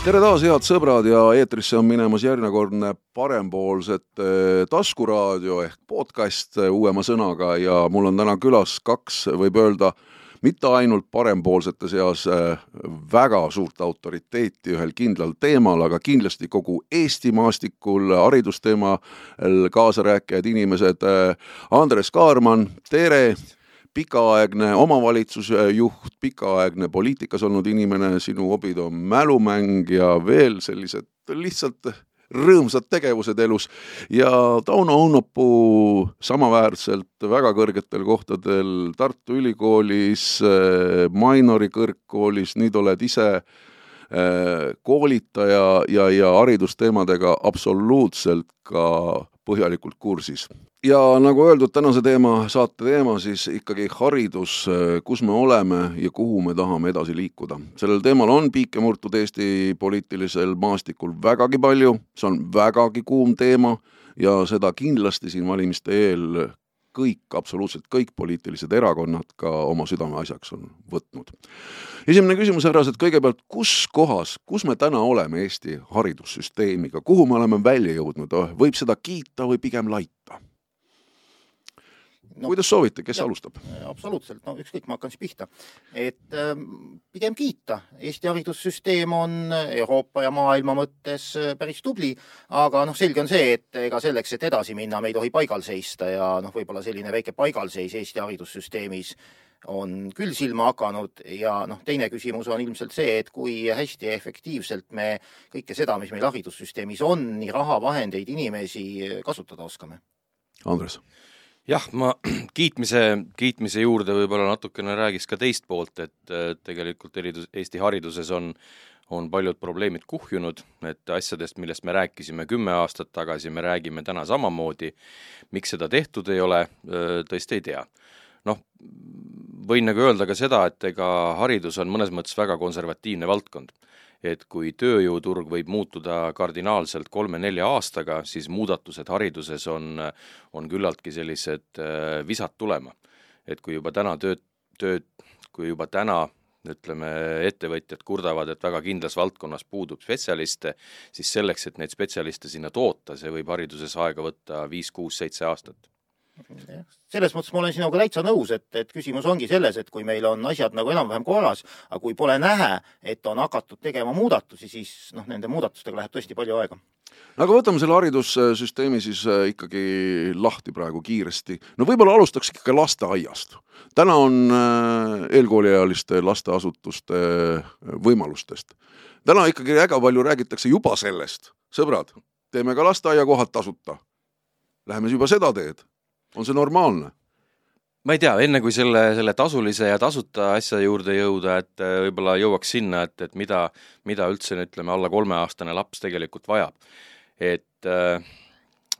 tere taas, head sõbrad ja eetrisse on minemas järjekordne parempoolsete taskuraadio ehk podcast uuema sõnaga ja mul on täna külas kaks, võib öelda, mitte ainult parempoolsete seas äh, väga suurt autoriteeti ühel kindlal teemal, aga kindlasti kogu Eesti maastikul haridusteemal kaasarääkijad inimesed. Andres Kaarman, tere pikaaegne omavalitsusjuht, pikaaegne poliitikas olnud inimene, sinu hobid on mälumäng ja veel sellised lihtsalt rõõmsad tegevused elus. Ja Tauno Õunapuu samaväärselt väga kõrgetel kohtadel Tartu Ülikoolis, Mainori kõrgkoolis, nüüd oled ise eh, koolitaja ja, ja haridusteemadega absoluutselt ka põhjalikult kursis ja nagu öeldud, tänase teema, saate teema siis ikkagi haridus, kus me oleme ja kuhu me tahame edasi liikuda. sellel teemal on piike murtud Eesti poliitilisel maastikul vägagi palju, see on vägagi kuum teema ja seda kindlasti siin valimiste eel kõik, absoluutselt kõik poliitilised erakonnad ka oma südameasjaks on võtnud. esimene küsimus, härrased, kõigepealt, kus kohas, kus me täna oleme Eesti haridussüsteemiga, kuhu me oleme välja jõudnud, võib seda kiita või pigem laita? No, kuidas soovite, kes ja, alustab? absoluutselt, no ükskõik, ma hakkan siis pihta. et äh, pigem kiita, Eesti haridussüsteem on Euroopa ja maailma mõttes äh, päris tubli, aga noh, selge on see, et ega selleks, et edasi minna, me ei tohi paigal seista ja noh, võib-olla selline väike paigalseis Eesti haridussüsteemis on küll silma hakanud ja noh, teine küsimus on ilmselt see, et kui hästi ja efektiivselt me kõike seda, mis meil haridussüsteemis on, nii raha, vahendeid, inimesi kasutada oskame. Andres jah, ma kiitmise, kiitmise juurde võib-olla natukene räägiks ka teist poolt, et tegelikult eridus, Eesti hariduses on on paljud probleemid kuhjunud, et asjadest, millest me rääkisime kümme aastat tagasi, me räägime täna samamoodi, miks seda tehtud ei ole, tõesti ei tea. noh, võin nagu öelda ka seda, et ega haridus on mõnes mõttes väga konservatiivne valdkond et kui tööjõuturg võib muutuda kardinaalselt kolme-nelja aastaga, siis muudatused hariduses on, on küllaltki sellised äh, visad tulema. et kui juba täna tööd, tööd, kui juba täna ütleme, ettevõtjad kurdavad, et väga kindlas valdkonnas puudub spetsialiste, siis selleks, et neid spetsialiste sinna toota, see võib hariduses aega võtta viis, kuus, seitse aastat selles mõttes ma olen sinuga täitsa nõus, et, et küsimus ongi selles, et kui meil on asjad nagu enam-vähem korras, aga kui pole näha, et on hakatud tegema muudatusi, siis noh, nende muudatustega läheb tõesti palju aega. no aga võtame selle haridussüsteemi siis äh, ikkagi lahti praegu kiiresti. no võib-olla alustaks ikkagi lasteaiast. täna on äh, eelkooliealiste lasteasutuste äh, võimalustest. täna ikkagi väga palju räägitakse juba sellest, sõbrad, teeme ka lasteaiakohad tasuta. Läheme juba seda teed on see normaalne? ma ei tea, enne kui selle, selle tasulise ja tasuta asja juurde jõuda, et äh, võib-olla jõuaks sinna, et, et mida, mida üldse ütleme, alla kolmeaastane laps tegelikult vajab. et äh,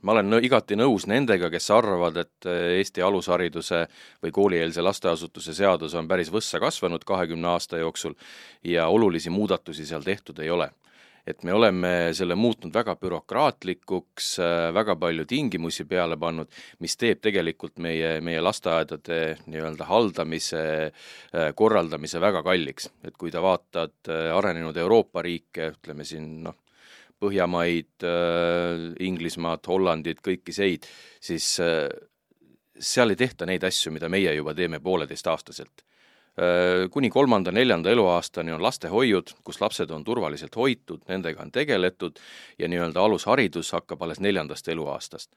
ma olen igati nõus nendega, kes arvavad, et äh, Eesti alushariduse või koolieelse lasteasutuse seadus on päris võssa kasvanud kahekümne aasta jooksul ja olulisi muudatusi seal tehtud ei ole et me oleme selle muutnud väga bürokraatlikuks, äh, väga palju tingimusi peale pannud, mis teeb tegelikult meie, meie lasteaedade nii-öelda haldamise, äh, korraldamise väga kalliks. et kui sa vaatad äh, arenenud Euroopa riike, ütleme siin noh, Põhjamaid, Inglismaad, Hollandit, kõiki seid, siis seal ei tehta neid asju, mida meie juba teeme pooleteistaastaselt kuni kolmanda-neljanda eluaastani on lastehoiud, kus lapsed on turvaliselt hoitud, nendega on tegeletud ja nii-öelda alusharidus hakkab alles neljandast eluaastast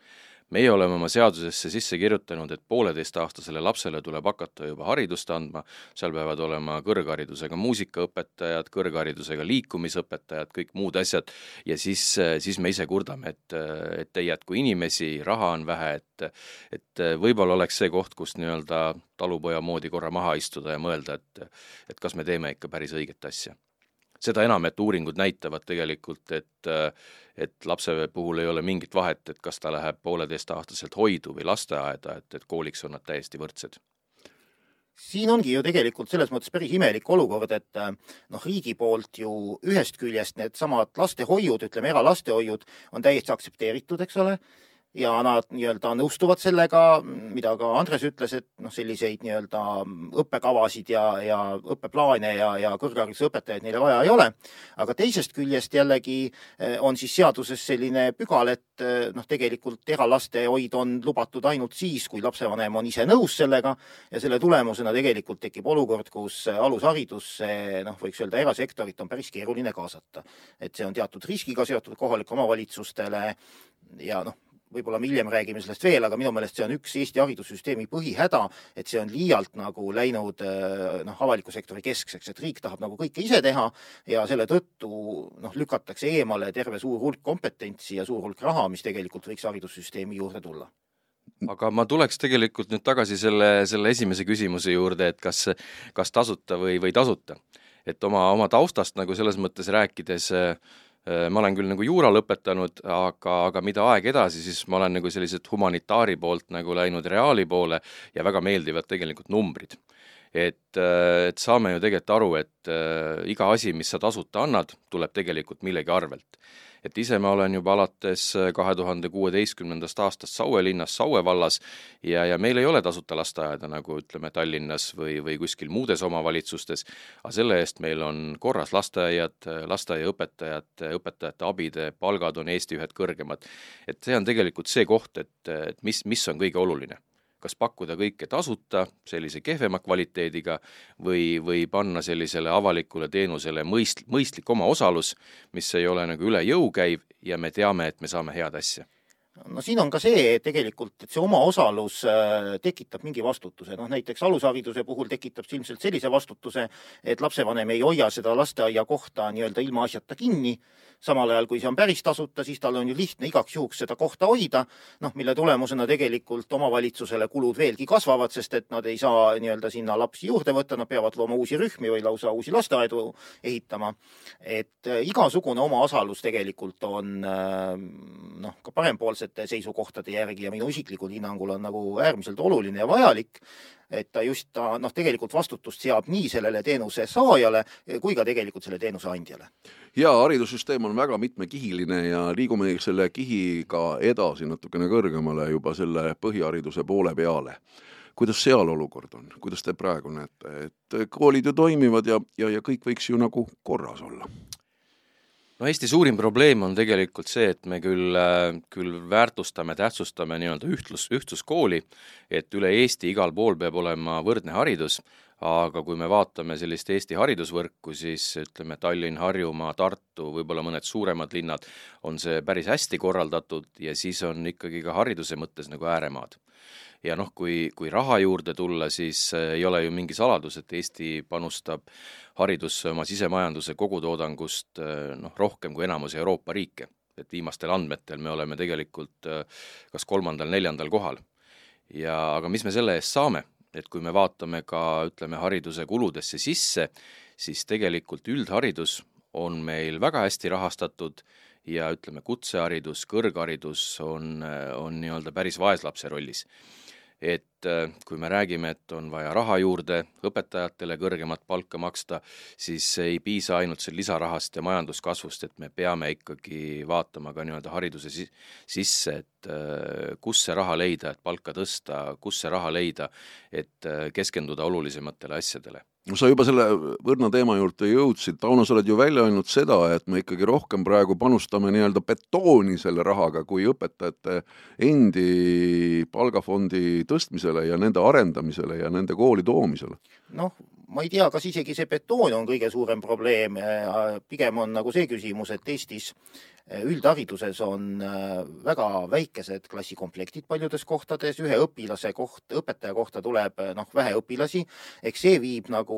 meie oleme oma seadusesse sisse kirjutanud, et pooleteistaastasele lapsele tuleb hakata juba haridust andma, seal peavad olema kõrgharidusega muusikaõpetajad, kõrgharidusega liikumisõpetajad, kõik muud asjad, ja siis, siis me ise kurdame, et, et ei jätku inimesi, raha on vähe, et et võib-olla oleks see koht, kus nii-öelda talupoja moodi korra maha istuda ja mõelda, et et kas me teeme ikka päris õiget asja. Seda enam, et uuringud näitavad tegelikult, et et lapse puhul ei ole mingit vahet, et kas ta läheb pooleteistaastaselt hoidu või lasteaeda, et, et kooliks on nad täiesti võrdsed. Siin ongi ju tegelikult selles mõttes päris imelik olukord, et noh, riigi poolt ju ühest küljest needsamad lastehoiud, ütleme eralastehoiud, on täiesti aktsepteeritud, eks ole, ja nad nii-öelda nõustuvad sellega, mida ka Andres ütles, et noh, selliseid nii-öelda õppekavasid ja, ja õppeplaane ja, ja kõrghariduse õpetajaid neile vaja ei ole. aga teisest küljest jällegi eh, on siis seaduses selline pügal, et eh, noh, tegelikult eralastehoid on lubatud ainult siis, kui lapsevanem on ise nõus sellega ja selle tulemusena tegelikult tekib olukord, kus alusharidusse noh, võiks öelda erasektorit on päris keeruline kaasata. et see on teatud riskiga seotud kohalikele omavalitsustele ja noh, võib-olla me hiljem räägime sellest veel, aga minu meelest see on üks Eesti haridussüsteemi põhihäda, et see on liialt nagu läinud äh, noh, avaliku sektori keskseks, et riik tahab nagu kõike ise teha ja selle tõttu noh, lükatakse eemale terve suur hulk kompetentsi ja suur hulk raha, mis tegelikult võiks haridussüsteemi juurde tulla aga ma tuleks tegelikult nüüd tagasi selle, selle esimese küsimuse juurde, et kas, kas tasuta või, või tasuta. et oma, oma taustast nagu selles mõttes rääkides äh, ma olen küll nagu juura lõpetanud, aga, aga mida aeg edasi, siis ma olen nagu selliselt humanitaari poolt nagu läinud reaali poole ja väga meeldivad tegelikult numbrid. Et, äh, et saame ju tegelikult aru, et äh, iga asi, mis sa tasuta annad, tuleb tegelikult millegi arvelt et ise ma olen juba alates äh, kahe tuhande kuueteistkümnendast aastast Saue linnas, Saue vallas ja, ja meil ei ole tasuta lasteaeda, nagu ütleme, Tallinnas või, või kuskil muudes omavalitsustes, aga selle eest meil on korras lasteaiad, lasteaiaõpetajad, õpetajate abide palgad on Eesti ühed kõrgemad. et see on tegelikult see koht, et, et mis, mis on kõige oluline kas pakkuda kõike tasuta, sellise kehvema kvaliteediga, või, või panna sellisele avalikule teenusele mõist-, mõistlik omaosalus, mis ei ole nagu üle jõu käiv ja me teame, et me saame head asja. No siin on ka see tegelikult, et see omaosalus äh, tekitab mingi vastutuse, noh näiteks alushariduse puhul tekitab see ilmselt sellise vastutuse, et lapsevanem ei hoia seda lasteaiakohta nii-öelda ilmaasjata kinni samal ajal kui see on päris tasuta, siis tal on ju lihtne igaks juhuks seda kohta hoida, noh, mille tulemusena tegelikult omavalitsusele kulud veelgi kasvavad, sest et nad ei saa nii-öelda sinna lapsi juurde võtta, nad peavad looma uusi rühmi või lausa uusi lasteaedu ehitama. et äh, igasugune omaosalus tegelikult on äh, noh, ka parempoolsete seisukohtade järgi ja minu isiklikul hinnangul on nagu äärmiselt oluline ja vajalik et ta just, ta noh, tegelikult vastutust seab nii sellele teenuse saajale kui ka tegelikult selle teenuse andjale. jaa, haridussüsteem on väga mitmekihiline ja liigume selle kihiga edasi natukene kõrgemale juba selle põhihariduse poole peale kuidas seal olukord on, kuidas te praegu näete, et koolid ju toimivad ja, ja, ja kõik võiks ju nagu korras olla? No Eesti suurim probleem on tegelikult see, et me küll, äh, küll väärtustame, tähtsustame nii-öelda ühtlus, ühtsuskooli, et üle Eesti igal pool peab olema võrdne haridus, aga kui me vaatame sellist Eesti haridusvõrku, siis ütleme, Tallinn, Harjumaa, Tartu, võib-olla mõned suuremad linnad, on see päris hästi korraldatud ja siis on ikkagi ka hariduse mõttes nagu ääremaad ja noh, kui, kui raha juurde tulla, siis äh, ei ole ju mingi saladus, et Eesti panustab haridusse oma sisemajanduse kogutoodangust äh, noh, rohkem kui enamus Euroopa riike. et viimastel andmetel me oleme tegelikult äh, kas kolmandal-neljandal kohal. ja aga mis me selle eest saame, et kui me vaatame ka ütleme, hariduse kuludesse sisse, siis tegelikult üldharidus on meil väga hästi rahastatud ja ütleme, kutseharidus, kõrgharidus on, on nii-öelda päris vaeslapse rollis et äh, kui me räägime, et on vaja raha juurde, õpetajatele kõrgemat palka maksta, siis ei piisa ainult seal lisarahast ja majanduskasvust, et me peame ikkagi vaatama ka nii-öelda hariduse sisse, et äh, kus see raha leida, et palka tõsta, kus see raha leida, et äh, keskenduda olulisematele asjadele sa juba selle võrna teema juurde jõudsid, Tauno, sa oled ju välja öelnud seda, et me ikkagi rohkem praegu panustame nii-öelda betooni selle rahaga kui õpetajate endi palgafondi tõstmisele ja nende arendamisele ja nende kooli toomisele. noh, ma ei tea, kas isegi see betoon on kõige suurem probleem, pigem on nagu see küsimus, et Eestis üldhariduses on äh, väga väikesed klassikomplektid paljudes kohtades, ühe õpilase koht, õpetaja kohta tuleb äh, noh, vähe õpilasi, eks see viib nagu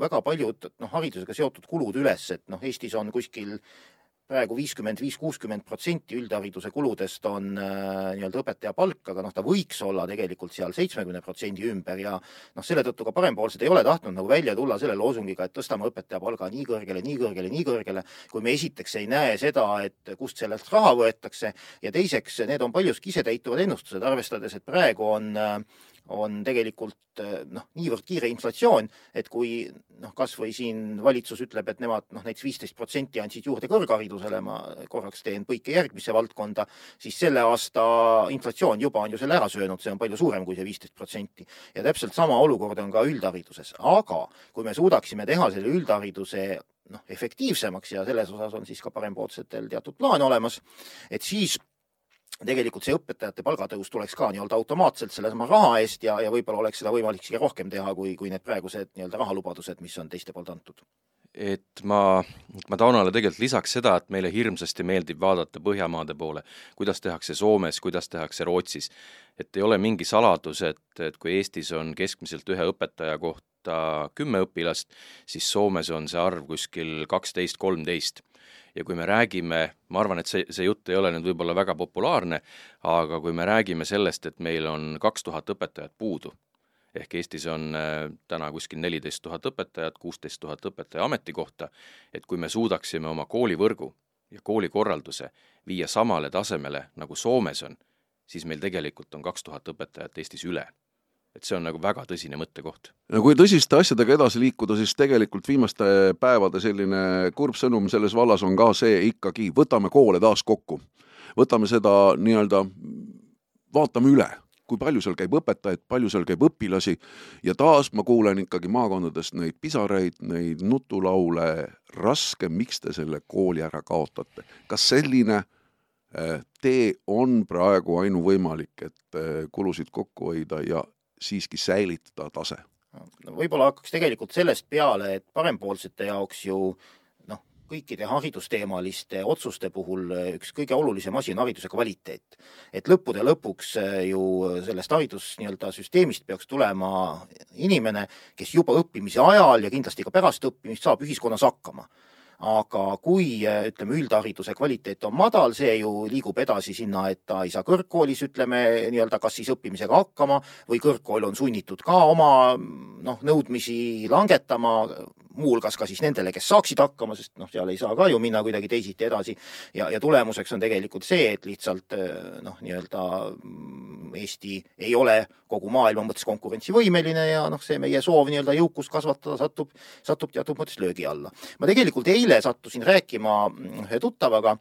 väga paljud noh, haridusega seotud kulud üles, et noh, Eestis on kuskil praegu viiskümmend viis, kuuskümmend protsenti üldhariduse kuludest on äh, nii-öelda õpetaja palk, aga noh, ta võiks olla tegelikult seal seitsmekümne protsendi ümber ja noh, selle tõttu ka parempoolsed ei ole tahtnud nagu välja tulla selle loosungiga, et tõstame õpetaja palga nii kõrgele, nii kõrgele, nii kõrgele, kui me esiteks ei näe seda, et kust sellelt raha võetakse ja teiseks, need on paljuski isetäituvad ennustused, arvestades, et praegu on äh, on tegelikult noh, niivõrd kiire inflatsioon, et kui noh, kas või siin valitsus ütleb, et nemad noh, näiteks viisteist protsenti andsid juurde kõrgharidusele, ma korraks teen põike järgmisse valdkonda, siis selle aasta inflatsioon juba on ju selle ära söönud, see on palju suurem kui see viisteist protsenti. ja täpselt sama olukord on ka üldhariduses, aga kui me suudaksime teha selle üldhariduse noh, efektiivsemaks ja selles osas on siis ka parempoolsetel teatud plaan olemas, et siis tegelikult see õpetajate palgatõus tuleks ka nii-öelda automaatselt sellesama raha eest ja, ja võib-olla oleks seda võimalik isegi rohkem teha, kui, kui need praegused nii-öelda rahalubadused, mis on teiste poolt antud. Et ma, ma Taunale tegelikult lisaks seda, et meile hirmsasti meeldib vaadata Põhjamaade poole, kuidas tehakse Soomes, kuidas tehakse Rootsis, et ei ole mingi saladus, et, et kui Eestis on keskmiselt ühe õpetaja kohta kümme õpilast, siis Soomes on see arv kuskil kaksteist, kolmteist. Ja kui me räägime, ma arvan, et see, see jutt ei ole nüüd võib-olla väga populaarne, aga kui me räägime sellest, et meil on kaks tuhat õpetajat puudu, ehk Eestis on äh, täna kuskil neliteist tuhat õpetajat, kuusteist tuhat õpetaja ametikohta, et kui me suudaksime oma koolivõrgu ja koolikorralduse viia samale tasemele, nagu Soomes on, siis meil tegelikult on kaks tuhat õpetajat Eestis üle et see on nagu väga tõsine mõttekoht. no kui tõsiste asjadega edasi liikuda, siis tegelikult viimaste päevade selline kurb sõnum selles vallas on ka see ikkagi, võtame koole taas kokku. võtame seda nii-öelda, vaatame üle, kui palju seal käib õpetajaid, palju seal käib õpilasi ja taas ma kuulen ikkagi maakondadest neid pisaraid, neid nutulaule, raske, miks te selle kooli ära kaotate. kas selline äh, tee on praegu ainuvõimalik, et äh, kulusid kokku hoida ja siiski säilitada tase? võib-olla hakkaks tegelikult sellest peale, et parempoolsete jaoks ju noh, kõikide haridusteemaliste otsuste puhul üks kõige olulisem asi on hariduse kvaliteet. et lõppude lõpuks ju sellest haridus nii-öelda süsteemist peaks tulema inimene, kes juba õppimise ajal ja kindlasti ka pärast õppimist saab ühiskonnas hakkama aga kui ütleme, üldhariduse kvaliteet on madal, see ju liigub edasi sinna, et ta ei saa kõrgkoolis, ütleme nii-öelda kas siis õppimisega hakkama või kõrgkool on sunnitud ka oma noh, nõudmisi langetama, muuhulgas ka siis nendele, kes saaksid hakkama, sest noh, seal ei saa ka ju minna kuidagi teisiti edasi. ja, ja tulemuseks on tegelikult see, et lihtsalt noh, nii-öelda Eesti ei ole kogu maailma mõttes konkurentsivõimeline ja noh, see meie soov nii-öelda jõukust kasvatada satub, satub teatud mõttes löögi alla. ma tegelikult eile sattusin rääkima ühe tuttavaga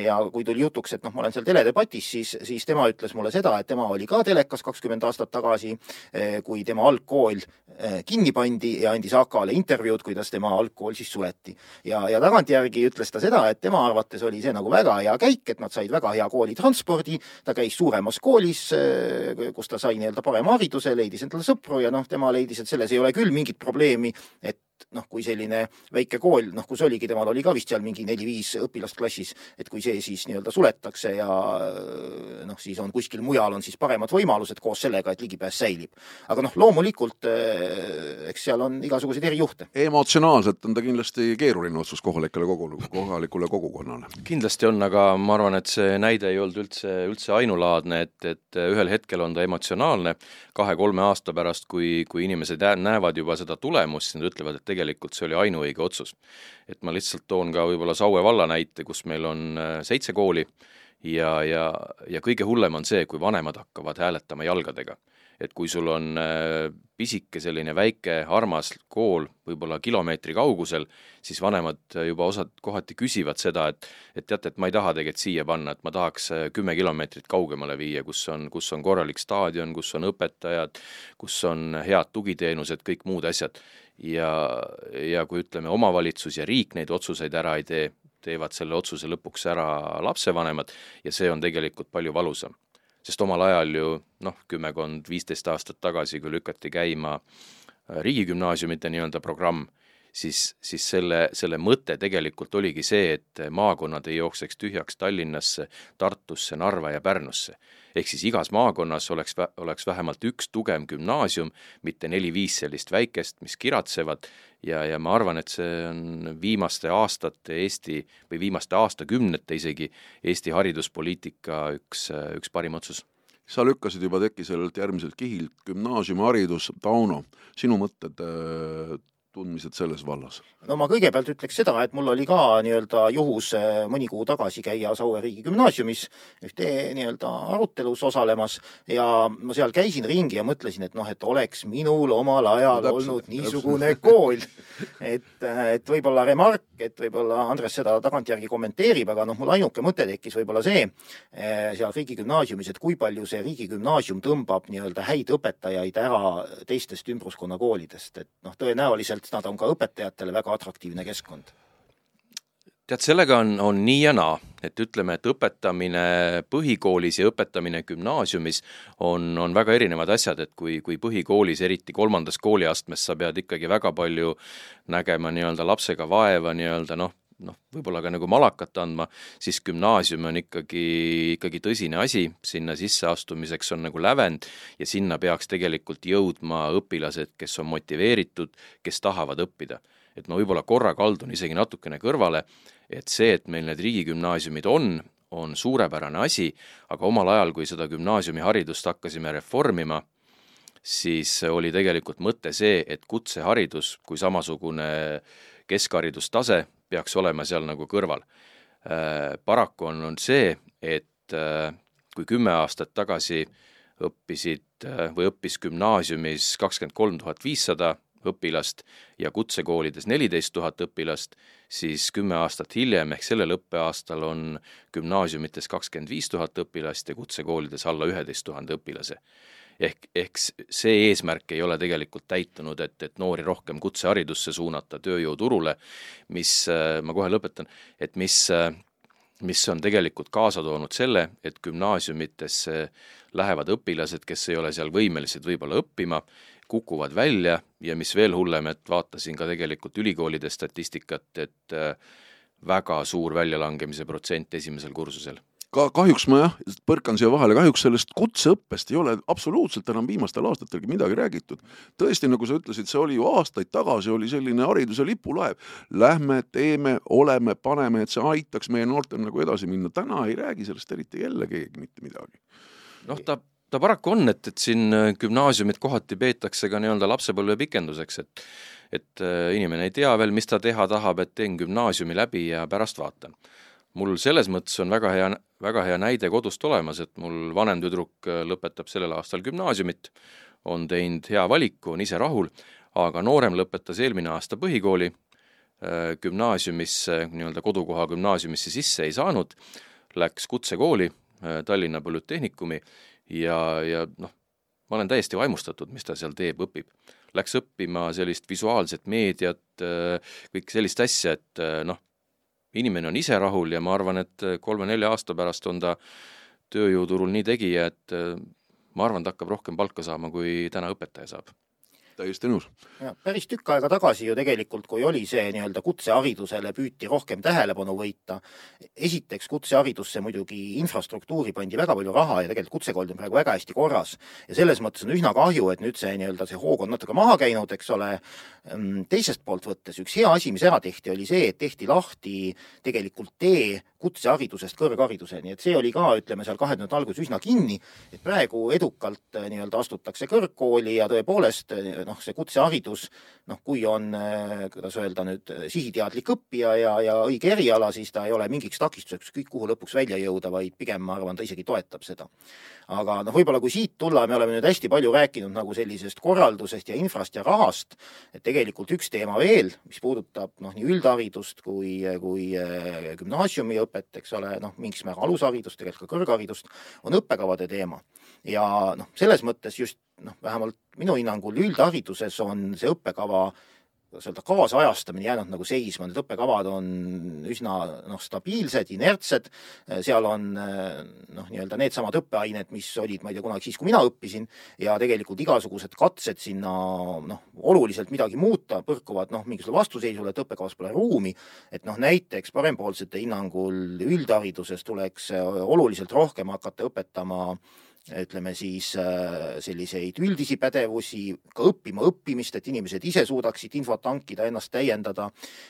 ja kui tuli jutuks, et noh, ma olen seal teledebatis, siis, siis tema ütles mulle seda, et tema oli ka telekas kakskümmend aastat tagasi, eh, kui tema algkool eh, kinni pandi ja andis AK-le intervjuud, kuidas tema algkool siis suleti. ja, ja tagantjärgi ütles ta seda, et tema arvates oli see nagu väga hea käik, et nad said väga hea koolitranspordi, ta käis suuremas koolis, eh, kus ta sai nii-öelda parema hariduse, leidis endale sõpru ja noh, tema leidis, et selles ei ole küll mingit probleemi, et noh, kui selline väike kool, noh, kus oligi, temal oli ka vist seal mingi neli-viis õpilast klassis, et kui see siis nii-öelda suletakse ja noh, siis on kuskil mujal on siis paremad võimalused koos sellega, et ligipääs säilib. aga noh, loomulikult eh, eks seal on igasuguseid erijuhte. emotsionaalselt on ta kindlasti keeruline otsus kohalikele kogu, kohalikule kogukonnale. kindlasti on, aga ma arvan, et see näide ei olnud üldse, üldse ainulaadne, et, et ühel hetkel on ta emotsionaalne, kahe-kolme aasta pärast, kui, kui inimesed näevad juba seda tulemust, siis nad ütlevad, et tegelikult see oli ainuõige otsus. et ma lihtsalt toon ka võib-olla Saue valla näite, kus meil on äh, seitse kooli ja, ja, ja kõige hullem on see, kui vanemad hakkavad hääletama jalgadega et kui sul on äh, pisike selline väike armas kool võib-olla kilomeetri kaugusel, siis vanemad juba osad kohati küsivad seda, et et teate, et ma ei taha tegelikult siia panna, et ma tahaks äh, kümme kilomeetrit kaugemale viia, kus on, kus on korralik staadion, kus on õpetajad, kus on head tugiteenused, kõik muud asjad. Ja, ja kui ütleme, omavalitsus ja riik neid otsuseid ära ei tee, teevad selle otsuse lõpuks ära lapsevanemad ja see on tegelikult palju valusam sest omal ajal ju noh, kümmekond, viisteist aastat tagasi, kui lükati käima äh, riigigümnaasiumite nii-öelda programm, siis, siis selle, selle mõte tegelikult oligi see, et maakonnad ei jookseks tühjaks Tallinnasse, Tartusse, Narva ja Pärnusse. Ehk siis igas maakonnas oleks, oleks vähemalt üks tugev gümnaasium, mitte neli-viis sellist väikest, mis kiratsevad. Ja, ja ma arvan, et see on viimaste aastate Eesti või viimaste aastakümnete isegi Eesti hariduspoliitika üks, üks parim otsus. Sa lükkasid juba teki sellelt järgmiselt kihilt gümnaasiumiharidus, Tauno, sinu mõtted äh, tundmised selles vallas? no ma kõigepealt ütleks seda, et mul oli ka nii-öelda juhus äh, mõni kuu tagasi käia Saue riigigümnaasiumis ühte nii-öelda arutelus osalemas ja ma seal käisin ringi ja mõtlesin, et noh, et oleks minul omal ajal no, täpselt, olnud niisugune täpselt. kool. et, et võib-olla remark, et võib-olla Andres seda tagantjärgi kommenteerib, aga noh, mul ainuke mõte tekkis võib-olla see äh, seal riigigümnaasiumis, et kui palju see riigigümnaasium tõmbab nii-öelda häid õpetajaid ära teistest ümbruskonna koolidest, et noh, tõenäoliselt nad on ka õpetajatele väga atraktiivne keskkond. Tead, sellega on, on nii ja naa, et ütleme, et õpetamine põhikoolis ja õpetamine gümnaasiumis on, on väga erinevad asjad, et kui, kui põhikoolis, eriti kolmandas kooliastmes, sa pead ikkagi väga palju nägema nii-öelda lapsega vaeva nii-öelda noh, noh, võib-olla ka nagu malakat andma, siis gümnaasium on ikkagi, ikkagi tõsine asi, sinna sisseastumiseks on nagu lävend ja sinna peaks tegelikult jõudma õpilased, kes on motiveeritud, kes tahavad õppida. Et ma võib-olla korra kaldun isegi natukene kõrvale, et see, et meil need riigigümnaasiumid on, on suurepärane asi, aga omal ajal, kui seda gümnaasiumiharidust hakkasime reformima, siis oli tegelikult mõte see, et kutseharidus kui samasugune keskharidustase peaks olema seal nagu kõrval. Äh, paraku on, on see, et äh, kui kümme aastat tagasi õppisid äh, või õppis gümnaasiumis kakskümmend kolm tuhat viissada õpilast ja kutsekoolides neliteist tuhat õpilast, siis kümme aastat hiljem ehk sellel õppeaastal on gümnaasiumites kakskümmend viis tuhat õpilast ja kutsekoolides alla üheteist tuhande õpilase. Ehk, ehk see eesmärk ei ole tegelikult täitunud, et, et noori rohkem kutseharidusse suunata tööjõuturule, mis, ma kohe lõpetan, et mis mis on tegelikult kaasa toonud selle, et gümnaasiumitesse lähevad õpilased, kes ei ole seal võimelised võib-olla õppima kukuvad välja ja mis veel hullem, et vaatasin ka tegelikult ülikoolide statistikat, et äh, väga suur väljalangemise protsent esimesel kursusel ka kahjuks ma jah, põrkan siia vahele, kahjuks sellest kutseõppest ei ole absoluutselt enam viimastel aastatelgi midagi räägitud. tõesti, nagu sa ütlesid, see oli ju aastaid tagasi, oli selline hariduse lipulaev. Lähme, teeme, oleme, paneme, et see aitaks meie noortel nagu edasi minna. täna ei räägi sellest eriti jälle keegi mitte midagi. noh, ta ta paraku on, et, et siin äh, gümnaasiumit kohati peetakse ka nii-öelda lapsepõlve pikenduseks, et et äh, inimene ei tea veel, mis ta teha tahab, et teen gümnaasiumi läbi ja pärast vaatan. mul selles mõttes on väga hea, väga hea näide kodust olemas, et mul vanem tüdruk äh, lõpetab sellel aastal gümnaasiumit, on teinud hea valiku, on ise rahul, aga noorem lõpetas eelmine aasta põhikooli, gümnaasiumisse, nii-öelda kodukoha gümnaasiumisse sisse ei saanud, läks kutsekooli, Tallinna Polütehnikumi ja, ja noh, ma olen täiesti vaimustatud, mis ta seal teeb, õpib. Läks õppima sellist visuaalset meediat, kõik sellist asja, et noh, inimene on ise rahul ja ma arvan, et kolme-nelja aasta pärast on ta tööjõuturul nii tegija, et ma arvan, ta hakkab rohkem palka saama, kui täna õpetaja saab täiesti nõus. päris tükk aega tagasi ju tegelikult, kui oli see nii-öelda kutseharidusele püüti rohkem tähelepanu võita, esiteks kutseharidusse muidugi infrastruktuuri pandi väga palju raha ja tegelikult kutsekool on praegu väga hästi korras. ja selles mõttes on üsna kahju, et nüüd see nii-öelda see hoog on natuke maha käinud, eks ole, ehm, teisest poolt võttes üks hea asi, mis ära tehti, oli see, et tehti lahti tegelikult tee kutseharidusest kõrghariduseni, et see oli ka, ütleme seal kahe tuhande alguses üsna kinni, et praegu edukalt nii-öelda astutakse kõrgkooli ja tõepoolest noh, see kutseharidus, noh, kui on, äh, kuidas öelda nüüd, sihiteadlik õppija ja, ja õige eriala, siis ta ei ole mingiks takistuseks ükskõik kuhu lõpuks välja jõuda, vaid pigem ma arvan, ta isegi toetab seda. aga noh, võib-olla kui siit tulla, me oleme nüüd hästi palju rääkinud nagu sellisest korraldusest ja infrast ja rahast, et tegelikult üks teema veel, mis puudutab noh, nii üldharidust kui, kui äh, gümnaasiumiõpet, eks ole, noh, mingis määral alusharidust, tegelikult ka kõrgharidust, on õppekavade teema. Ja noh, selles mõttes just noh, vähemalt minu hinnangul üldhariduses on see õppekava kuidas öelda, kaasajastamine jäänud nagu seisma, need õppekavad on üsna noh, stabiilsed, inertsed, seal on noh, nii-öelda needsamad õppeained, mis olid, ma ei tea, kunagi siis, kui mina õppisin, ja tegelikult igasugused katsed sinna noh, oluliselt midagi muuta põrkuvad noh, mingisugusele vastuseisule, et õppekavas pole ruumi, et noh, näiteks parempoolsete hinnangul üldhariduses tuleks oluliselt rohkem hakata õpetama äh, ütleme siis äh, selliseid üldisi pädevusi, ka õppima õppimist, et inimesed ise suudaksid infot hankida, ennast täiendada.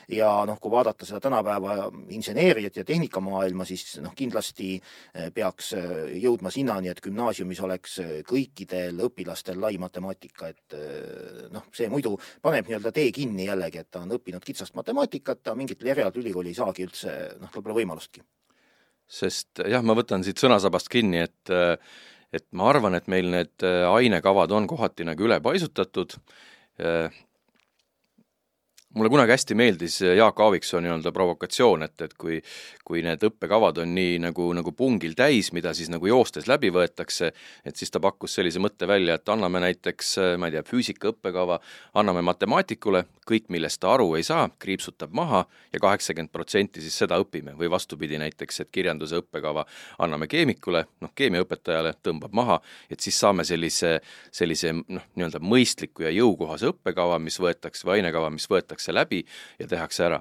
ja noh, kui vaadata seda tänapäeva inseneeriat ja tehnikamaailma, siis noh, kindlasti äh, peaks äh, jõudma sinnani, et gümnaasiumis oleks kõikidel õpilastel lai matemaatika, et noh, see muidu paneb nii-öelda tee kinni jällegi, et ta on õppinud kitsast matemaatikat, ta mingitel erialadel ülikooli ei saagi üldse, noh, pole võimalustki. sest jah, ma võtan siit sõnasabast kinni, et et ma arvan, et meil need ainekavad on kohati nagu ülepaisutatud, mulle kunagi hästi meeldis Jaak Aaviksoo nii-öelda provokatsioon, et, et kui kui need õppekavad on nii nagu, nagu pungil täis, mida siis nagu joostes läbi võetakse, et siis ta pakkus sellise mõtte välja, et anname näiteks, ma ei tea, füüsika õppekava, anname matemaatikule, kõik, millest ta aru ei saa, kriipsutab maha ja kaheksakümmend protsenti siis seda õpime. Või vastupidi näiteks, et kirjanduse õppekava anname keemikule, noh, keemiaõpetajale tõmbab maha, et siis saame sellise, sellise noh, nii-öelda mõistliku ja jõukohase õppekava, mis võetakse, või ainekava, mis võetakse läbi ja tehakse ära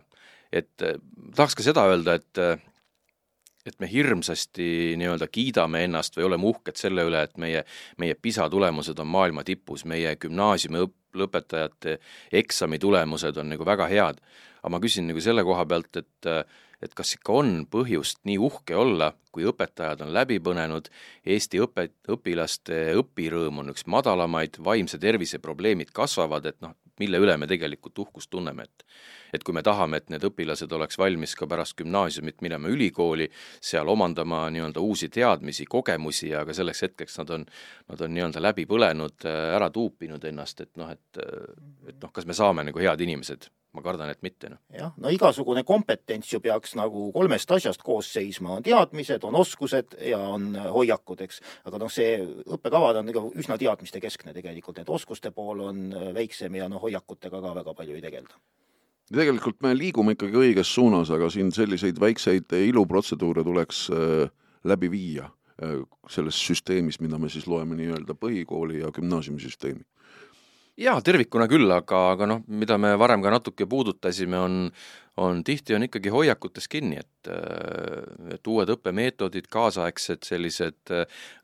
et eh, tahaks ka seda öelda, et eh, et me hirmsasti nii-öelda kiidame ennast või oleme uhked selle üle, et meie, meie PISA tulemused on maailma tipus, meie gümnaasiumi õp-, lõpetajate eksamitulemused on nagu väga head. aga ma küsin nagu selle koha pealt, et et kas ikka on põhjust nii uhke olla, kui õpetajad on läbi põnenud, Eesti õpe, õpilaste õpirõõm on üks madalamaid, vaimse tervise probleemid kasvavad, et noh, mille üle me tegelikult uhkust tunneme, et et kui me tahame, et need õpilased oleks valmis ka pärast gümnaasiumit minema ülikooli, seal omandama nii-öelda uusi teadmisi, kogemusi, aga selleks hetkeks nad on, nad on nii-öelda läbi põlenud, ära tuupinud ennast, et noh, et et noh, kas me saame nagu head inimesed ma kardan, et mitte, noh. jah, no igasugune kompetents ju peaks nagu kolmest asjast koos seisma, on teadmised, on oskused ja on hoiakud, eks. aga noh, see õppekavad on nagu üsna teadmistekeskne tegelikult, et oskuste pool on väiksem ja noh, hoiakutega ka väga palju ei tegelda tegelikult me liigume ikkagi õiges suunas, aga siin selliseid väikseid iluprotseduure tuleks äh, läbi viia äh, selles süsteemis, mida me siis loeme nii-öelda põhikooli ja gümnaasiumisüsteemi jaa, tervikuna küll, aga, aga noh, mida me varem ka natuke puudutasime, on, on tihti on ikkagi hoiakutes kinni, et et uued õppemeetodid, kaasaegsed sellised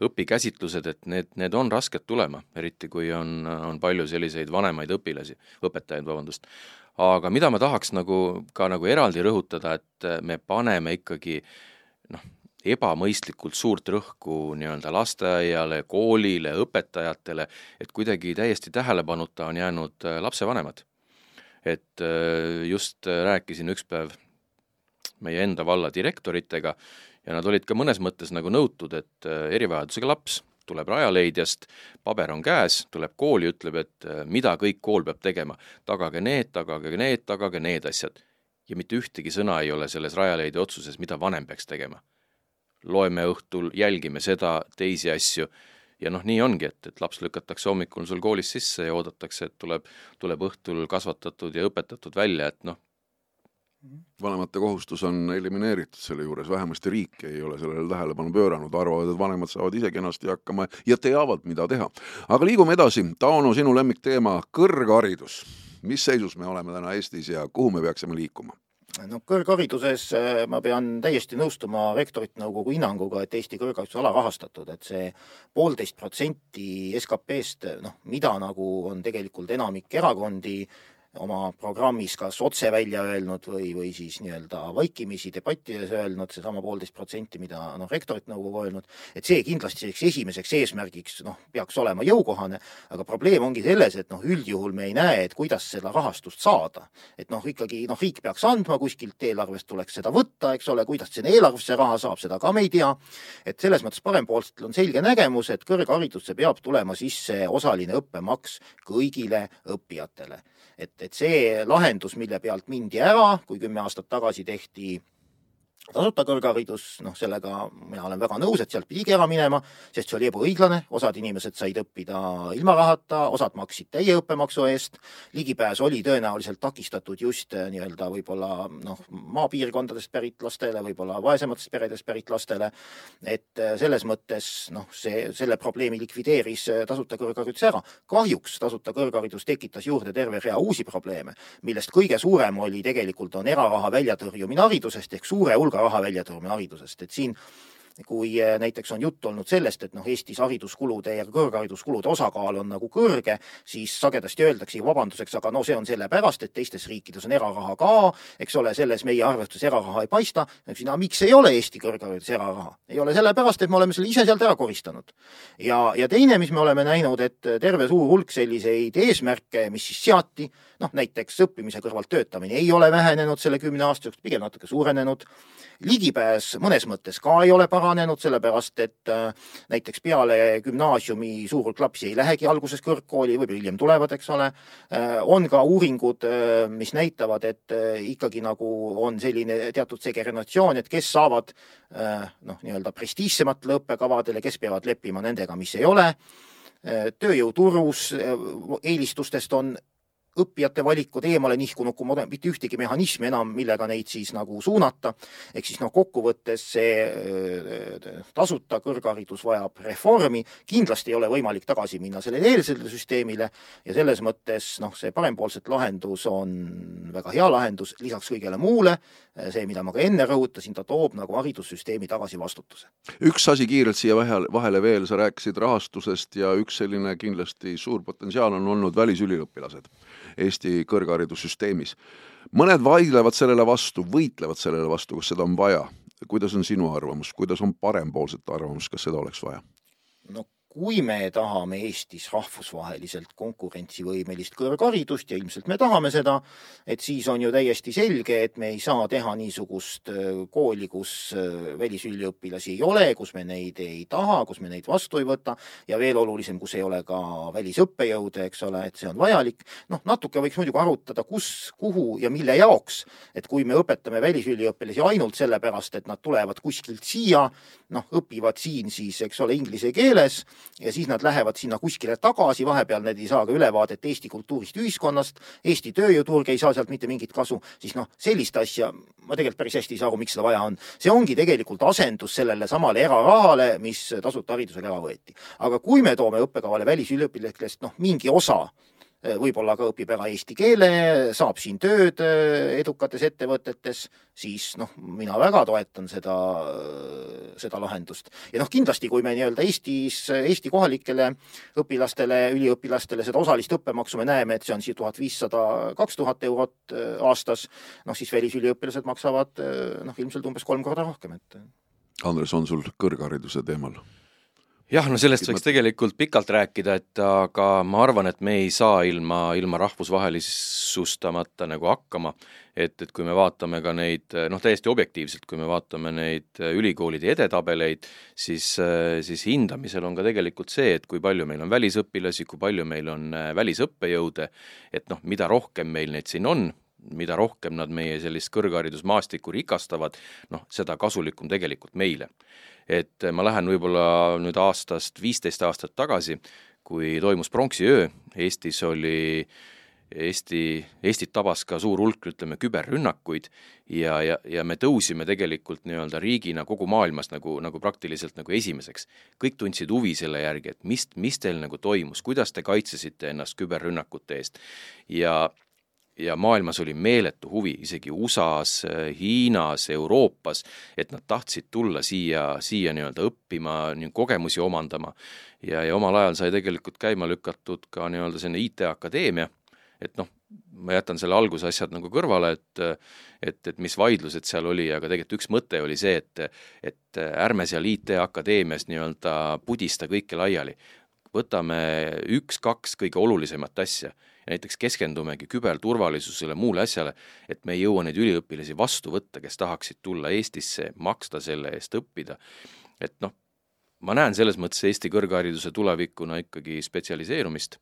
õpikäsitlused, et need, need on rasked tulema, eriti kui on, on palju selliseid vanemaid õpilasi, õpetajaid, vabandust. Aga mida ma tahaks nagu ka nagu eraldi rõhutada, et me paneme ikkagi noh, ebamõistlikult suurt rõhku nii-öelda lasteaiale, koolile, õpetajatele, et kuidagi täiesti tähelepanuta on jäänud äh, lapsevanemad. et äh, just rääkisin üks päev meie enda valla direktoritega ja nad olid ka mõnes mõttes nagu nõutud, et äh, erivajadusega laps tuleb Rajaleidjast, paber on käes, tuleb kooli, ütleb, et äh, mida kõik kool peab tegema. tagage need, tagage need, tagage need asjad. ja mitte ühtegi sõna ei ole selles Rajaleidja otsuses, mida vanem peaks tegema. Loeme õhtul, jälgime seda, teisi asju ja noh, nii ongi, et, et laps lükatakse hommikul sul koolis sisse ja oodatakse, et tuleb, tuleb õhtul kasvatatud ja õpetatud välja, et noh, vanemate kohustus on elimineeritud selle juures, vähemasti riik ei ole sellele tähelepanu pööranud, arvavad, et vanemad saavad ise kenasti hakkama ja teavad, mida teha. aga liigume edasi, Tauno, sinu lemmikteema, kõrgharidus. mis seisus me oleme täna Eestis ja kuhu me peaksime liikuma? No kõrghariduses äh, ma pean täiesti nõustuma Rektorite Nõukogu hinnanguga, et Eesti kõrgharidus on alarahastatud, et see poolteist protsenti SKP-st, noh, mida nagu on tegelikult enamik erakondi oma programmis kas otse välja öelnud või, või siis nii-öelda vaikimisi debattides öelnud, seesama poolteist protsenti, mida noh, rektorite nõukogu öelnud, et see kindlasti selliseks esimeseks eesmärgiks noh, peaks olema jõukohane, aga probleem ongi selles, et noh, üldjuhul me ei näe, et kuidas seda rahastust saada. et noh, ikkagi noh, riik peaks andma, kuskilt eelarvest tuleks seda võtta, eks ole, kuidas sinna eelarvesse raha saab, seda ka me ei tea. et selles mõttes parempoolsetel on selge nägemus, et kõrgharidusse peab tulema sisse osaline õppemaks kõigile õppijatele et, et see lahendus, mille pealt mindi ära, kui kümme aastat tagasi tehti tasuta kõrgharidus, noh, sellega mina olen väga nõus, et sealt pidigi ära minema, sest see oli ebaõiglane, osad inimesed said õppida ilma rahata, osad maksid täie õppemaksu eest, ligipääs oli tõenäoliselt takistatud just eh, nii-öelda võib-olla noh, maapiirkondadest pärit lastele, võib-olla vaesematest peredest pärit lastele, et eh, selles mõttes noh, see, selle probleemi likvideeris eh, tasuta kõrgharidus ära. kahjuks tasuta kõrgharidus tekitas juurde terve rea uusi probleeme, millest kõige suurem oli tegelikult, on eraraha väljatõrjumine haridusest ehk suure hulga raha väljatoomine haridusest, et siin kui näiteks on juttu olnud sellest, et noh, Eestis hariduskulude ja kõrghariduskulude osakaal on nagu kõrge, siis sagedasti öeldakse vabanduseks, aga no see on sellepärast, et teistes riikides on eraraha ka, eks ole, selles meie arvestuses eraraha ei paista. no miks ei ole Eesti kõrghariduses eraraha? ei ole sellepärast, et me oleme selle ise sealt ära koristanud. ja, ja teine, mis me oleme näinud, et terve suur hulk selliseid eesmärke, mis siis seati, noh näiteks õppimise kõrvalt töötamine ei ole vähenenud selle kümne aasta jooksul, pigem natuke suurenenud ligipääs mõnes mõttes ka ei ole paranenud, sellepärast et äh, näiteks peale gümnaasiumi suur hulk lapsi ei lähegi alguses kõrgkooli, võib-olla hiljem tulevad, eks ole. Äh, on ka uuringud, äh, mis näitavad, et ikkagi nagu on selline teatud segregatsioon, et kes saavad noh, nii-öelda prestiižsematele õppekavadele, kes peavad leppima nendega, mis ei ole tööjõuturus eelistustest on õppijate valikud eemale nihkunud, kui mitte ühtegi mehhanismi enam, millega neid siis nagu suunata. ehk siis noh, kokkuvõttes see äh, tasuta kõrgharidus vajab reformi, kindlasti ei ole võimalik tagasi minna sellele eelsele süsteemile ja selles mõttes noh, see parempoolset lahendus on väga hea lahendus, lisaks kõigele muule, see, mida ma ka enne rõhutasin, ta toob nagu haridussüsteemi tagasi vastutuse. üks asi kiirelt siia vahele, vahele veel, sa rääkisid rahastusest ja üks selline kindlasti suur potentsiaal on olnud välisüliõpilased Eesti kõrgharidussüsteemis. mõned vaidlevad sellele vastu, võitlevad sellele vastu, kas seda on vaja. kuidas on sinu arvamus, kuidas on parempoolsete arvamus, kas seda oleks vaja? no kui me tahame Eestis rahvusvaheliselt konkurentsivõimelist kõrgharidust ja ilmselt me tahame seda, et siis on ju täiesti selge, et me ei saa teha niisugust äh, kooli, kus äh, välisüliõpilasi ei ole, kus me neid ei taha, kus me neid vastu ei võta ja veel olulisem, kus ei ole ka välisõppejõude, eks ole, et see on vajalik. noh, natuke võiks muidugi arutada, kus, kuhu ja mille jaoks, et kui me õpetame välisüliõpilasi ainult sellepärast, et nad tulevad kuskilt siia, noh, õpivad siin siis, eks ole, inglise keeles ja siis nad lähevad sinna kuskile tagasi, vahepeal nad ei saa ka ülevaadet Eesti kultuurist, ühiskonnast, Eesti tööjõuturg ei saa sealt mitte mingit kasu, siis noh, sellist asja ma tegelikult päris hästi ei saa aru, miks seda vaja on. see ongi tegelikult asendus sellele samale erarahale, mis tasuta haridusele ära võeti. aga kui me toome õppekavale välisüliõpilastest noh, mingi osa võib-olla ka õpib ära eesti keele, saab siin tööd äh, edukates ettevõtetes, siis noh, mina väga toetan seda, äh, seda lahendust. ja noh, kindlasti, kui me nii-öelda Eestis, Eesti kohalikele õpilastele, üliõpilastele seda osalist õppemaksu me näeme, et see on siis tuhat viissada, kaks tuhat eurot aastas, noh siis välisüliõpilased maksavad noh, ilmselt umbes kolm korda rohkem, et Andres, on sul kõrghariduse teemal jah, no sellest võiks tegelikult pikalt rääkida, et aga ma arvan, et me ei saa ilma, ilma rahvusvahelisustamata nagu hakkama, et, et kui me vaatame ka neid noh, täiesti objektiivselt, kui me vaatame neid ülikoolide edetabeleid, siis, siis hindamisel on ka tegelikult see, et kui palju meil on välisõpilasi, kui palju meil on välisõppejõude, et noh, mida rohkem meil neid siin on, mida rohkem nad meie sellist kõrgharidusmaastikku rikastavad, noh, seda kasulikum tegelikult meile et ma lähen võib-olla nüüd aastast viisteist aastat tagasi, kui toimus pronksiöö, Eestis oli Eesti, Eestit tabas ka suur hulk, ütleme, küberrünnakuid ja, ja, ja me tõusime tegelikult nii-öelda riigina kogu maailmas nagu, nagu praktiliselt nagu esimeseks. kõik tundsid huvi selle järgi, et mis, mis teil nagu toimus, kuidas te kaitsesite ennast küberrünnakute eest ja ja maailmas oli meeletu huvi, isegi USA-s, Hiinas, Euroopas, et nad tahtsid tulla siia, siia nii-öelda õppima, kogemusi omandama. ja, ja omal ajal sai tegelikult käima lükatud ka nii-öelda selline IT-akadeemia, et noh, ma jätan selle algusasjad nagu kõrvale, et et, et mis vaidlused seal oli, aga tegelikult üks mõte oli see, et et ärme seal IT-akadeemias nii-öelda pudista kõike laiali. võtame üks-kaks kõige olulisemat asja ja näiteks keskendumegi küberturvalisusele, muule asjale, et me ei jõua neid üliõpilasi vastu võtta, kes tahaksid tulla Eestisse, maksta selle eest, õppida, et noh, ma näen selles mõttes Eesti kõrghariduse tulevikuna ikkagi spetsialiseerumist,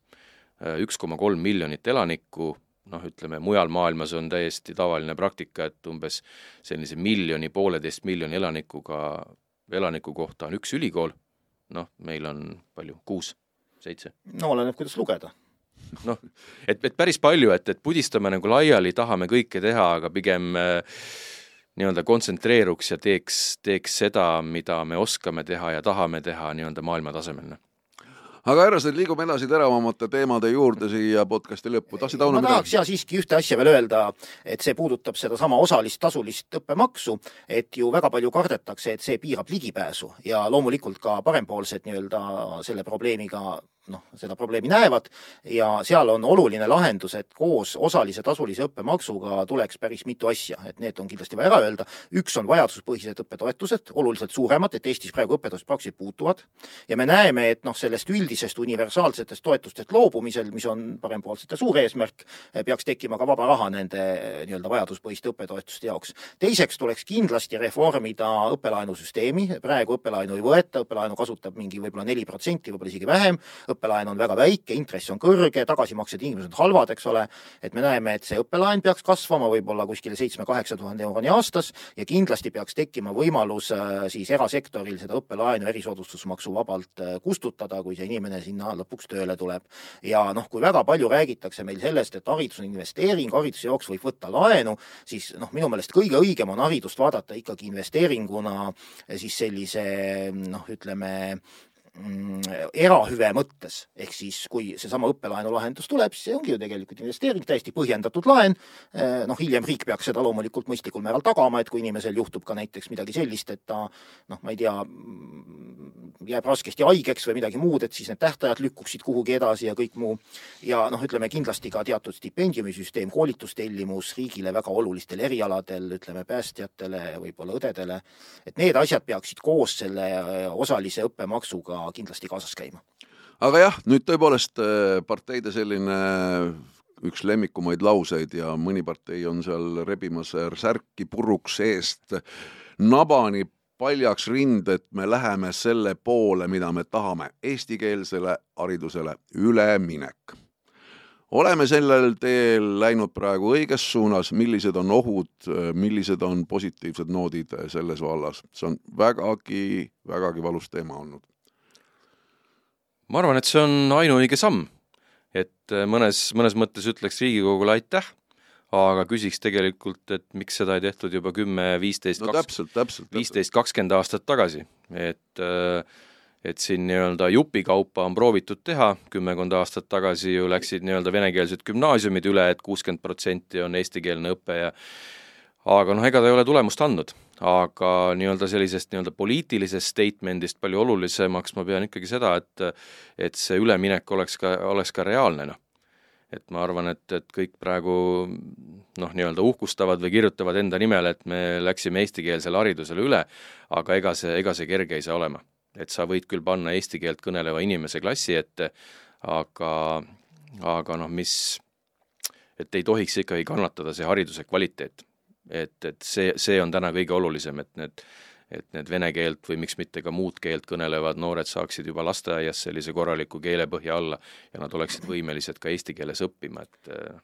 üks koma kolm miljonit elanikku, noh, ütleme mujal maailmas on täiesti tavaline praktika, et umbes sellise miljoni, pooleteist miljoni elanikuga, elaniku kohta on üks ülikool, noh, meil on palju, kuus, seitse? no oleneb, kuidas lugeda noh, et, et päris palju, et, et pudistame nagu laiali, tahame kõike teha, aga pigem äh, nii-öelda kontsentreeruks ja teeks, teeks seda, mida me oskame teha ja tahame teha nii-öelda maailma tasemel. Noh. aga härrased, liigume edasi teravamate teemade juurde siia podcasti lõppu. tahtsid Auno midagi? ma tahaks ja siiski ühte asja veel öelda, et see puudutab sedasama osalist tasulist õppemaksu, et ju väga palju kardetakse, et see piirab ligipääsu ja loomulikult ka parempoolsed nii-öelda selle probleemiga noh, seda probleemi näevad. Ja seal on oluline lahendus, et koos osalise tasulise õppemaksuga tuleks päris mitu asja, et need on kindlasti vaja ära öelda. üks on vajaduspõhised õppetoetused, oluliselt suuremad, et Eestis praegu õppetoetused praktiliselt puutuvad. Ja me näeme, et noh, sellest üldisest universaalsetest toetustest loobumisel, mis on parempoolsete suur eesmärk, peaks tekkima ka vaba raha nende nii-öelda vajaduspõhiste õppetoetuste jaoks. teiseks tuleks kindlasti reformida õppelaenusüsteemi, praegu õppelaenu ei võeta, õppelaenu kasutab mingi võib-olla neli protsenti, võib-olla isegi vähem, õppelaen on väga väike, intress on kõrge, tagasimakse tingimused halvad, eks ole, et me näeme, et see õppelaen peaks kasvama võib-olla kuskile seitsme-kaheksa tuhande euroni aastas ja kindlasti peaks tekkima võimalus äh, siis erasektoril seda õppelaenu erisoodustusmaksu vabalt äh, kustutada, kui see inimene sinna lõpuks tööle tuleb. ja noh, kui väga palju räägitakse meil sellest, et haridus on investeering, hariduse jaoks võib võtta laenu, siis noh, minu meelest kõige õigem on haridust vaadata ikkagi investeeringuna siis sellise noh, ütleme erahüve mõttes, ehk siis kui seesama õppelaenu lahendus tuleb, siis see ongi ju tegelikult investeering, täiesti põhjendatud laen, eh, noh, hiljem riik peaks seda loomulikult mõistlikul määral tagama, et kui inimesel juhtub ka näiteks midagi sellist, et ta noh, ma ei tea, jääb raskesti haigeks või midagi muud, et siis need tähtajad lükkuksid kuhugi edasi ja kõik muu. ja noh, ütleme kindlasti ka teatud stipendiumisüsteem, koolitustellimus riigile väga olulistel erialadel, ütleme päästjatele, võib-olla õdedele, et need asjad peaksid koos selle osalise õppemaksuga kindlasti kaasas käima. aga jah, nüüd tõepoolest äh, parteide selline üks lemmikumaid lauseid ja mõni partei on seal rebimas särki puruks eest nabani paljaks rind, et me läheme selle poole, mida me tahame, eestikeelsele haridusele üleminek. oleme sellel teel läinud praegu õiges suunas, millised on ohud, millised on positiivsed noodid selles vallas, see on vägagi, vägagi valus teema olnud. ma arvan, et see on ainuõige samm, et mõnes, mõnes mõttes ütleks Riigikogule aitäh aga küsiks tegelikult, et miks seda ei tehtud juba kümme, viisteist, viisteist, kakskümmend aastat tagasi, et et siin nii-öelda jupikaupa on proovitud teha, kümmekond aastat tagasi ju läksid nii-öelda venekeelsed gümnaasiumid üle et, et kuuskümmend protsenti on eestikeelne õpe ja aga noh, ega ta ei ole tulemust andnud. aga nii-öelda sellisest nii-öelda poliitilisest statement'ist palju olulisemaks ma pean ikkagi seda, et et see üleminek oleks ka, oleks ka reaalne, noh et ma arvan, et, et kõik praegu noh, nii-öelda uhkustavad või kirjutavad enda nimele, et me läksime eestikeelsele haridusele üle, aga ega see, ega see kerge ei saa olema. et sa võid küll panna eesti keelt kõneleva inimese klassi ette, aga, aga noh, mis, et ei tohiks ikkagi kannatada see hariduse kvaliteet. et, et see, see on täna kõige olulisem, et need et need vene keelt või miks mitte ka muud keelt kõnelevad noored saaksid juba lasteaias sellise korraliku keelepõhja alla ja nad oleksid võimelised ka eesti keeles õppima, et äh,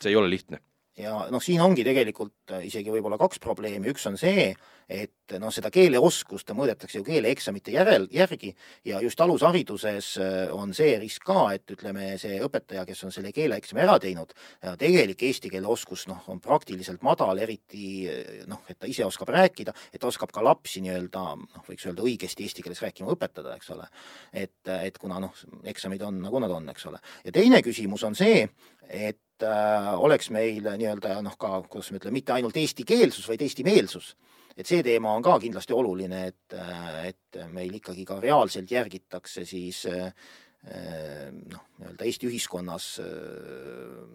see ei ole lihtne ja noh, siin ongi tegelikult äh, isegi võib-olla kaks probleemi, üks on see, et noh, seda keeleoskust mõõdetakse ju keeleeksamite järel, järgi ja just alushariduses äh, on see risk ka, et ütleme, see õpetaja, kes on selle keeleeksami ära teinud, tegelik eesti keele oskus noh, on praktiliselt madal, eriti noh, et ta ise oskab rääkida, et ta oskab ka lapsi nii-öelda noh, võiks öelda õigesti eesti keeles rääkima õpetada, eks ole. et, et kuna noh, eksamid on nagu nad on, eks ole. ja teine küsimus on see, et äh, oleks meil nii-öelda noh, ka kuidas me ütleme, mitte ainult eestikeelsus, vaid eestimeelsus. et see teema on ka kindlasti oluline, et, äh, et meil ikkagi ka reaalselt järgitakse siis äh, äh, noh, nii-öelda Eesti ühiskonnas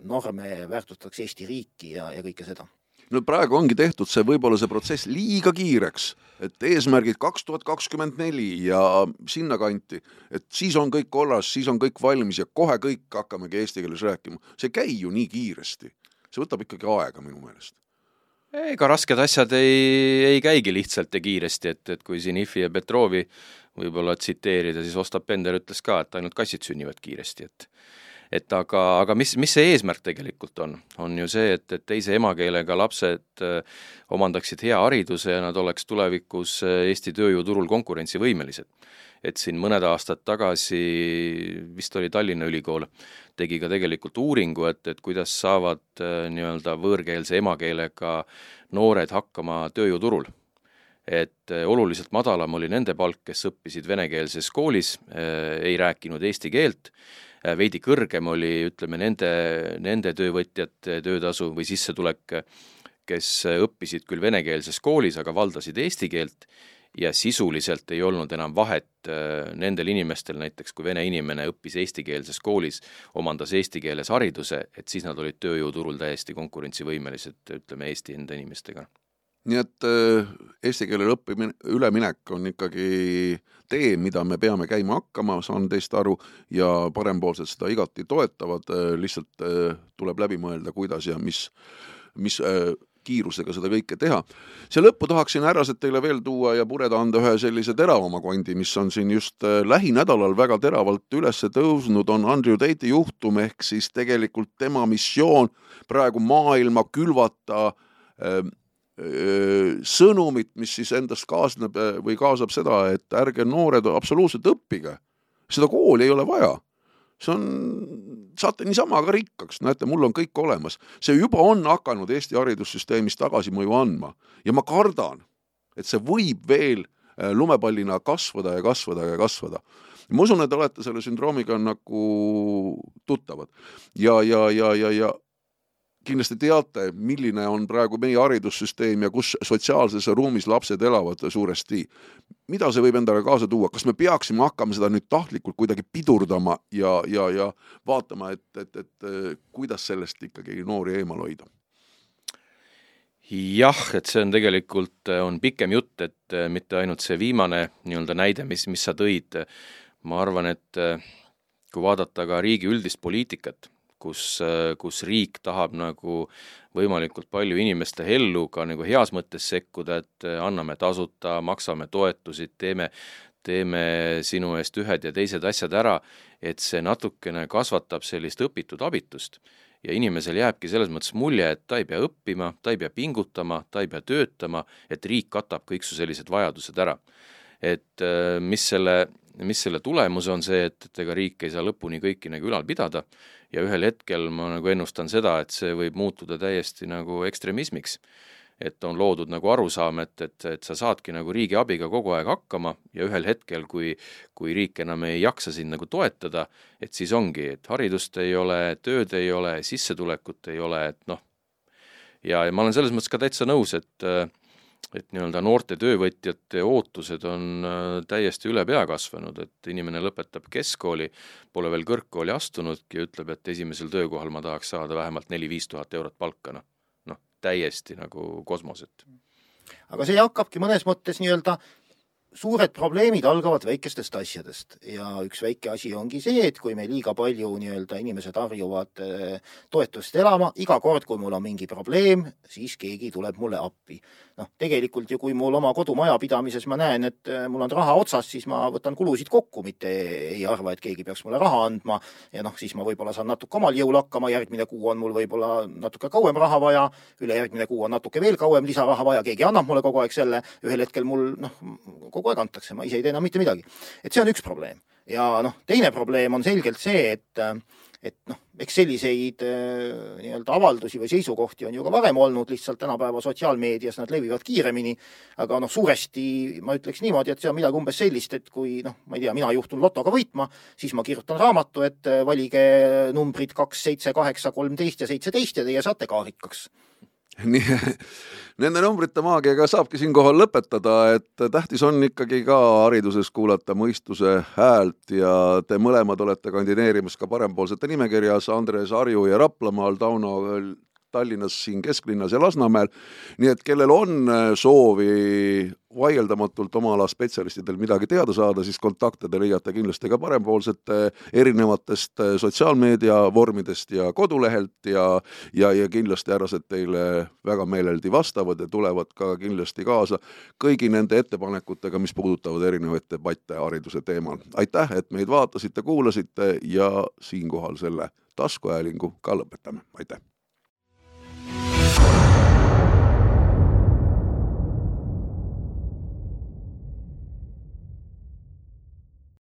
norme, väärtustatakse Eesti riiki ja, ja kõike seda no praegu ongi tehtud see, võib-olla see protsess liiga kiireks, et eesmärgid kaks tuhat kakskümmend neli ja sinnakanti, et siis on kõik korras, siis on kõik valmis ja kohe kõik hakkamegi eesti keeles rääkima. see ei käi ju nii kiiresti. see võtab ikkagi aega minu meelest ega rasked asjad ei, ei käigi lihtsalt ja kiiresti, et, et kui siin Ifi ja Petrovi võib-olla tsiteerida, siis Ostap Bender ütles ka, et ainult kassid sünnivad kiiresti, et et aga, aga mis, mis see eesmärk tegelikult on? on ju see, et, et teise emakeelega lapsed äh, omandaksid hea hariduse ja nad oleks tulevikus äh, Eesti tööjõuturul konkurentsivõimelised. et siin mõned aastad tagasi, vist oli Tallinna Ülikool, tegi ka tegelikult uuringu, et, et kuidas saavad äh, nii-öelda võõrkeelse emakeelega noored hakkama tööjõuturul et oluliselt madalam oli nende palk, kes õppisid venekeelses koolis, ei rääkinud eesti keelt, veidi kõrgem oli, ütleme, nende, nende töövõtjate töötasu või sissetulek, kes õppisid küll venekeelses koolis, aga valdasid eesti keelt ja sisuliselt ei olnud enam vahet äh, nendel inimestel, näiteks kui vene inimene õppis eestikeelses koolis, omandas eesti keeles hariduse, et siis nad olid tööjõuturul täiesti konkurentsivõimelised, ütleme, Eesti enda inimestega. Nii et äh, eesti keelele õppimine, üleminek on ikkagi tee, mida me peame käima hakkama, saan teist aru, ja parempoolsed seda igati toetavad, äh, lihtsalt tuleb läbi mõelda, kuidas ja mis, mis kiirusega seda kõike teha. siia lõppu tahaksin, härrased, teile veel tuua ja pureda anda ühe sellise teravama kondi, mis on siin just äh, lähinädalal väga teravalt üles tõusnud, on Andrew Tate'i juhtum, ehk siis tegelikult tema missioon praegu maailma külvata äh, äh, sõnumit, mis siis endast kaasneb või kaasab seda, et ärge noored absoluutselt õppige. seda kooli ei ole vaja see on, saate niisama ka rikkaks, näete, mul on kõik olemas. see juba on hakanud Eesti haridussüsteemis tagasimõju andma ja ma kardan, et see võib veel äh, lumepallina kasvada ja kasvada ja kasvada. ma usun, et te olete selle sündroomiga nagu tuttavad ja, ja, ja, ja, ja kindlasti teate, milline on praegu meie haridussüsteem ja kus sotsiaalses ruumis lapsed elavad suuresti. mida see võib endaga kaasa tuua, kas me peaksime hakkama seda nüüd tahtlikult kuidagi pidurdama ja, ja, ja vaatama, et, et, et kuidas sellest ikkagi noori eemal hoida? jah, et see on tegelikult, on pikem jutt, et mitte ainult see viimane nii-öelda näide, mis, mis sa tõid, ma arvan, et kui vaadata ka riigi üldist poliitikat, kus, kus riik tahab nagu võimalikult palju inimeste ellu ka nagu heas mõttes sekkuda, et anname tasuta, maksame toetusi, teeme, teeme sinu eest ühed ja teised asjad ära, et see natukene kasvatab sellist õpitud abitust. ja inimesel jääbki selles mõttes mulje, et ta ei pea õppima, ta ei pea pingutama, ta ei pea töötama, et riik katab kõik su sellised vajadused ära. et mis selle mis selle tulemus on see, et, et ega riik ei saa lõpuni kõiki nagu ülal pidada ja ühel hetkel ma nagu ennustan seda, et see võib muutuda täiesti nagu ekstremismiks. et on loodud nagu arusaam, et, et, et sa saadki nagu riigi abiga kogu aeg hakkama ja ühel hetkel, kui kui riik enam ei jaksa sind nagu toetada, et siis ongi, et haridust ei ole, tööd ei ole, sissetulekut ei ole, et noh, ja, ja ma olen selles mõttes ka täitsa nõus, et äh, et nii-öelda noorte töövõtjate ootused on äh, täiesti üle pea kasvanud, et inimene lõpetab keskkooli, pole veel kõrgkooli astunudki ja ütleb, et esimesel töökohal ma tahaks saada vähemalt neli-viis tuhat eurot palka, noh. noh, täiesti nagu kosmoset. aga see hakkabki mõnes mõttes nii-öelda suured probleemid algavad väikestest asjadest ja üks väike asi ongi see, et kui meil liiga palju nii-öelda inimesed harjuvad äh, toetust elama, iga kord, kui mul on mingi probleem, siis keegi tuleb mulle appi. Noh, tegelikult ju kui mul oma kodumajapidamises ma näen, et äh, mul on raha otsas, siis ma võtan kulusid kokku, mitte ei arva, et keegi peaks mulle raha andma ja noh, siis ma võib-olla saan natuke omal jõul hakkama, järgmine kuu on mul võib-olla natuke kauem raha vaja, ülejärgmine kuu on natuke veel kauem lisaraha vaja, keegi annab mulle kogu aeg selle, ühel hetkel mul noh, kogu aeg antakse, ma ise ei tee enam mitte midagi. et see on üks probleem. ja noh, teine probleem on selgelt see, et et noh, eks selliseid äh, nii-öelda avaldusi või seisukohti on ju ka varem olnud, lihtsalt tänapäeva sotsiaalmeedias nad levivad kiiremini, aga noh, suuresti ma ütleks niimoodi, et see on midagi umbes sellist, et kui noh, ma ei tea, mina juhtun lotoga võitma, siis ma kirjutan raamatu, et äh, valige numbrid kaks, seitse, kaheksa, kolmteist ja seitseteist ja teie saate ka rikkaks nii, nende numbrite maagiaga saabki siinkohal lõpetada, et tähtis on ikkagi ka hariduses kuulata mõistuse häält ja te mõlemad olete kandideerimas ka parempoolsete nimekirjas, Andres Harju ja Raplamaal, Tauno Tallinnas, siin kesklinnas ja Lasnamäel. nii et kellel on soovi vaieldamatult oma ala spetsialistidel midagi teada saada, siis kontakte te leiate kindlasti ka parempoolsete erinevatest eh, sotsiaalmeedia vormidest ja kodulehelt ja ja, ja kindlasti härrased teile väga meeleldi vastavad ja tulevad ka kindlasti kaasa kõigi nende ettepanekutega, mis puudutavad erinevaid debatte hariduse teemal. aitäh, et meid vaatasite, kuulasite ja siinkohal selle taskuhäälingu ka lõpetame, aitäh!